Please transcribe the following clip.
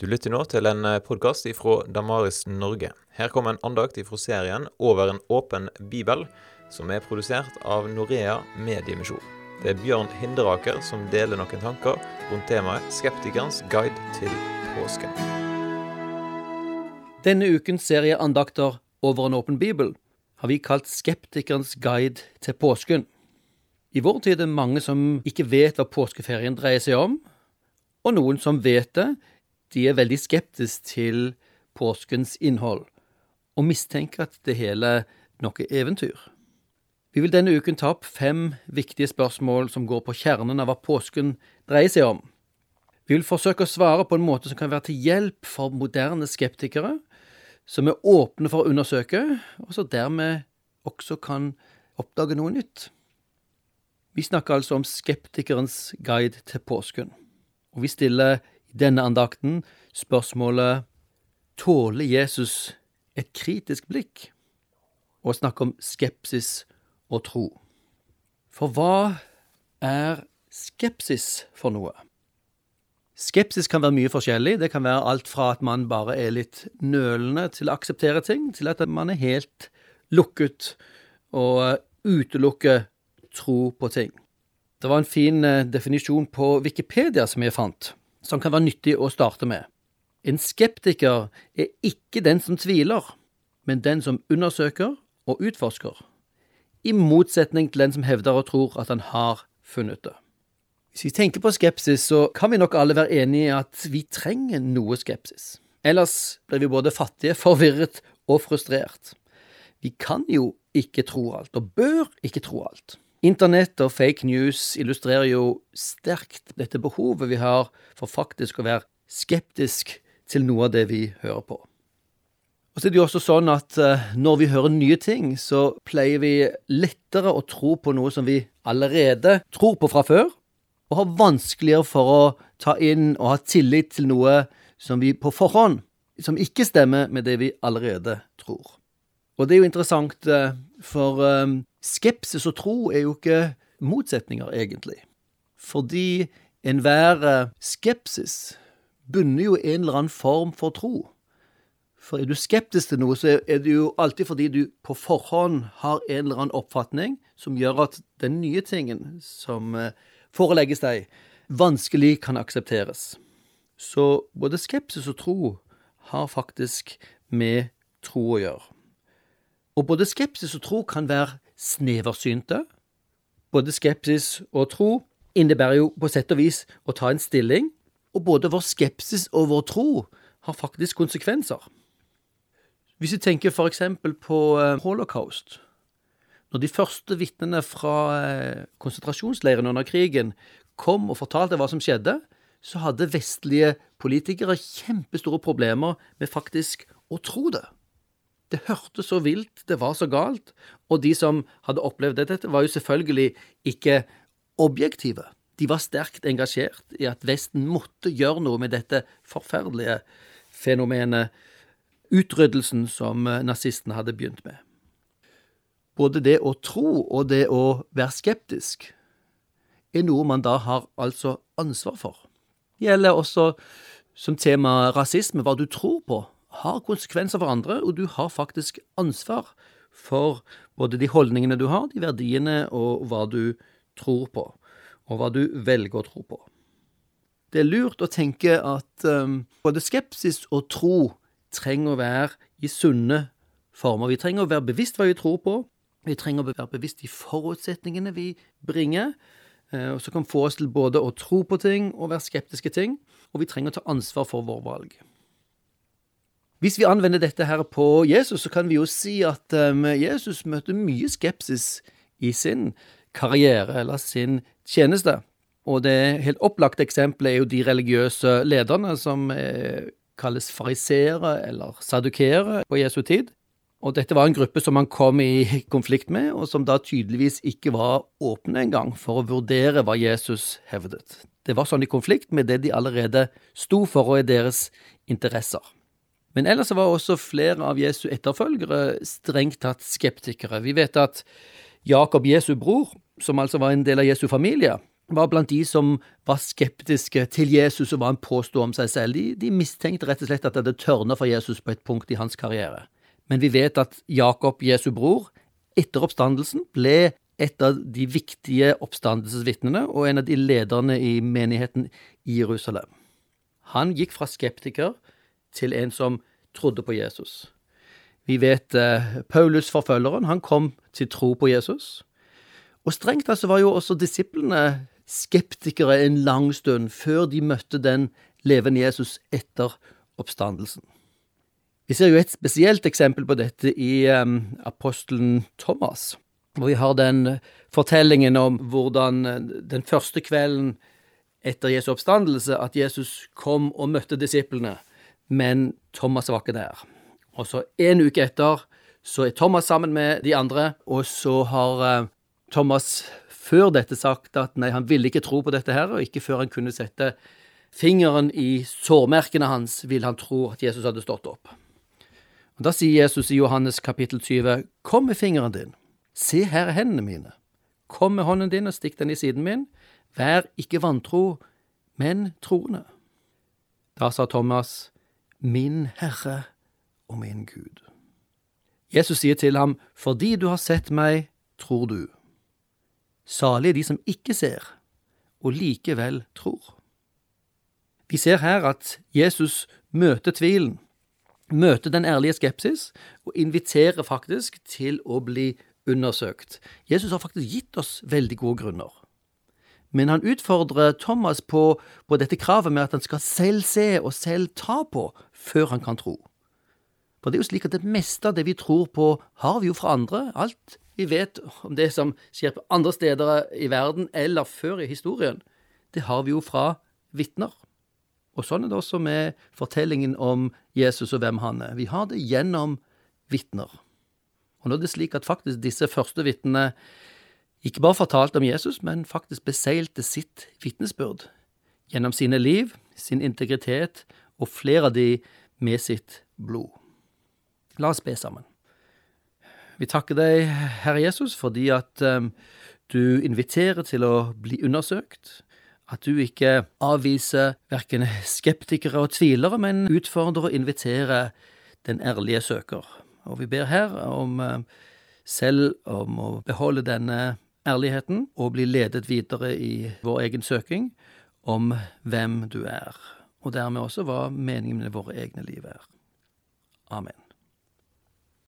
Du lytter nå til en podkast ifra Damaris Norge. Her kommer en andakt ifra serien Over en åpen bibel, som er produsert av Norea Mediemisjon. Det er Bjørn Hinderaker som deler noen tanker rundt temaet 'Skeptikerens guide til påsken'. Denne ukens serie andakter Over en åpen bibel har vi kalt 'Skeptikerens guide til påsken'. I vår tid er det mange som ikke vet hva påskeferien dreier seg om, og noen som vet det, de er veldig skeptiske til påskens innhold, og mistenker at det hele er noe eventyr. Vi vil denne uken ta opp fem viktige spørsmål som går på kjernen av hva påsken dreier seg om. Vi vil forsøke å svare på en måte som kan være til hjelp for moderne skeptikere, som er åpne for å undersøke, og som dermed også kan oppdage noe nytt. Vi snakker altså om skeptikerens guide til påsken, og vi stiller i denne andakten spørsmålet Tåler Jesus et kritisk blikk? Og snakke om skepsis og tro. For hva er skepsis for noe? Skepsis kan være mye forskjellig. Det kan være alt fra at man bare er litt nølende til å akseptere ting, til at man er helt lukket og utelukker tro på ting. Det var en fin eh, definisjon på Wikipedia som jeg fant, som kan være nyttig å starte med. En skeptiker er ikke den som tviler, men den som undersøker og utforsker, i motsetning til den som hevder og tror at han har funnet det. Hvis vi tenker på skepsis, så kan vi nok alle være enige i at vi trenger noe skepsis. Ellers blir vi både fattige, forvirret og frustrert. Vi kan jo ikke tro alt, og bør ikke tro alt. Internett og fake news illustrerer jo sterkt dette behovet vi har for faktisk å være skeptisk til noe av det vi hører på. Og så er det jo også sånn at uh, når vi hører nye ting, så pleier vi lettere å tro på noe som vi allerede tror på fra før, og har vanskeligere for å ta inn og ha tillit til noe som vi på forhånd, som ikke stemmer med det vi allerede tror. Og det er jo interessant, uh, for uh, skepsis og tro er jo ikke motsetninger, egentlig. Fordi enhver skepsis bunner jo en eller annen form for tro. For er du skeptisk til noe, så er det jo alltid fordi du på forhånd har en eller annen oppfatning som gjør at den nye tingen som eh, forelegges deg, vanskelig kan aksepteres. Så både skepsis og tro har faktisk med tro å gjøre. Og både skepsis og tro kan være sneversynte. Både skepsis og tro innebærer jo på sett og vis å ta en stilling og både vår skepsis og vår tro har faktisk konsekvenser. Hvis vi tenker for eksempel på eh, holocaust. Når de første vitnene fra konsentrasjonsleirene under krigen kom og fortalte hva som skjedde, så hadde vestlige politikere kjempestore problemer med faktisk å tro det. Det hørtes så vilt, det var så galt, og de som hadde opplevd dette, var jo selvfølgelig ikke objektive. De var sterkt engasjert i at Vesten måtte gjøre noe med dette forferdelige fenomenet, utryddelsen som eh, nazistene hadde begynt med. Både det å tro og det å være skeptisk er noe man da har altså ansvar for. Det gjelder også som tema rasisme. Hva du tror på, har konsekvenser for andre, og du har faktisk ansvar for både de holdningene du har, de verdiene og hva du tror på og hva du velger å tro på. Det er lurt å tenke at um, både skepsis og tro trenger å være i sunne former. Vi trenger å være bevisst hva vi tror på. Vi trenger å være bevisst de forutsetningene vi bringer, eh, og som kan få oss til både å tro på ting og være skeptiske ting. Og vi trenger å ta ansvar for vår valg. Hvis vi anvender dette her på Jesus, så kan vi jo si at um, Jesus møter mye skepsis i sin karriere eller sin tjeneste. Og det helt opplagte eksempelet er jo de religiøse lederne som eh, kalles fariseere eller sadukere på Jesu tid. Og dette var en gruppe som han kom i konflikt med, og som da tydeligvis ikke var åpne engang for å vurdere hva Jesus hevdet. Det var sånn i konflikt med det de allerede sto for og er deres interesser. Men ellers var også flere av Jesu etterfølgere strengt tatt skeptikere. Vi vet at Jakob, Jesu bror, som altså var en del av Jesu familie, var blant de som var skeptiske til Jesus og hva han påsto om seg selv. De, de mistenkte rett og slett at det hadde tørna for Jesus på et punkt i hans karriere. Men vi vet at Jakob, Jesu bror, etter oppstandelsen ble et av de viktige oppstandelsesvitnene og en av de lederne i menigheten i Jerusalem. Han gikk fra skeptiker til en som trodde på Jesus. Vi vet eh, Paulus, forfølgeren, han kom til tro på Jesus. Og strengt tatt så var jo også disiplene skeptikere en lang stund før de møtte den levende Jesus etter oppstandelsen. Vi ser jo et spesielt eksempel på dette i um, apostelen Thomas, hvor vi har den fortellingen om hvordan eh, den første kvelden etter Jesu oppstandelse at Jesus kom og møtte disiplene, men Thomas var ikke der. Og så en uke etter så er Thomas sammen med de andre, og så har uh, Thomas før dette sagt at nei, han ville ikke tro på dette her, og ikke før han kunne sette fingeren i sårmerkene hans, ville han tro at Jesus hadde stått opp. Og Da sier Jesus i Johannes kapittel 20, Kom med fingeren din, se her er hendene mine. Kom med hånden din og stikk den i siden min. Vær ikke vantro, men troende. Da sa Thomas, Min Herre og min Gud. Jesus sier til ham, Fordi du har sett meg, tror du. Salige de som ikke ser, og likevel tror. Vi ser her at Jesus møter tvilen, møter den ærlige skepsis, og inviterer faktisk til å bli undersøkt. Jesus har faktisk gitt oss veldig gode grunner. Men han utfordrer Thomas på, på dette kravet med at han skal selv se og selv ta på før han kan tro. For det er jo slik at det meste av det vi tror på, har vi jo fra andre. Alt vi vet om det som skjer på andre steder i verden eller før i historien, det har vi jo fra vitner. Og sånn er det også med fortellingen om Jesus og hvem han er. Vi har det gjennom vitner. Og nå er det slik at faktisk disse første vitnene ikke bare fortalte om Jesus, men faktisk beseilte sitt vitnesbyrd gjennom sine liv, sin integritet og flere av de med sitt blod. La oss be sammen. Vi takker deg, Herre Jesus, fordi at um, du inviterer til å bli undersøkt. At du ikke avviser verken skeptikere og tvilere, men utfordrer og inviterer den ærlige søker. Og vi ber her om uh, selv om å beholde denne ærligheten og bli ledet videre i vår egen søking om hvem du er, og dermed også hva meningen med våre egne liv er. Amen.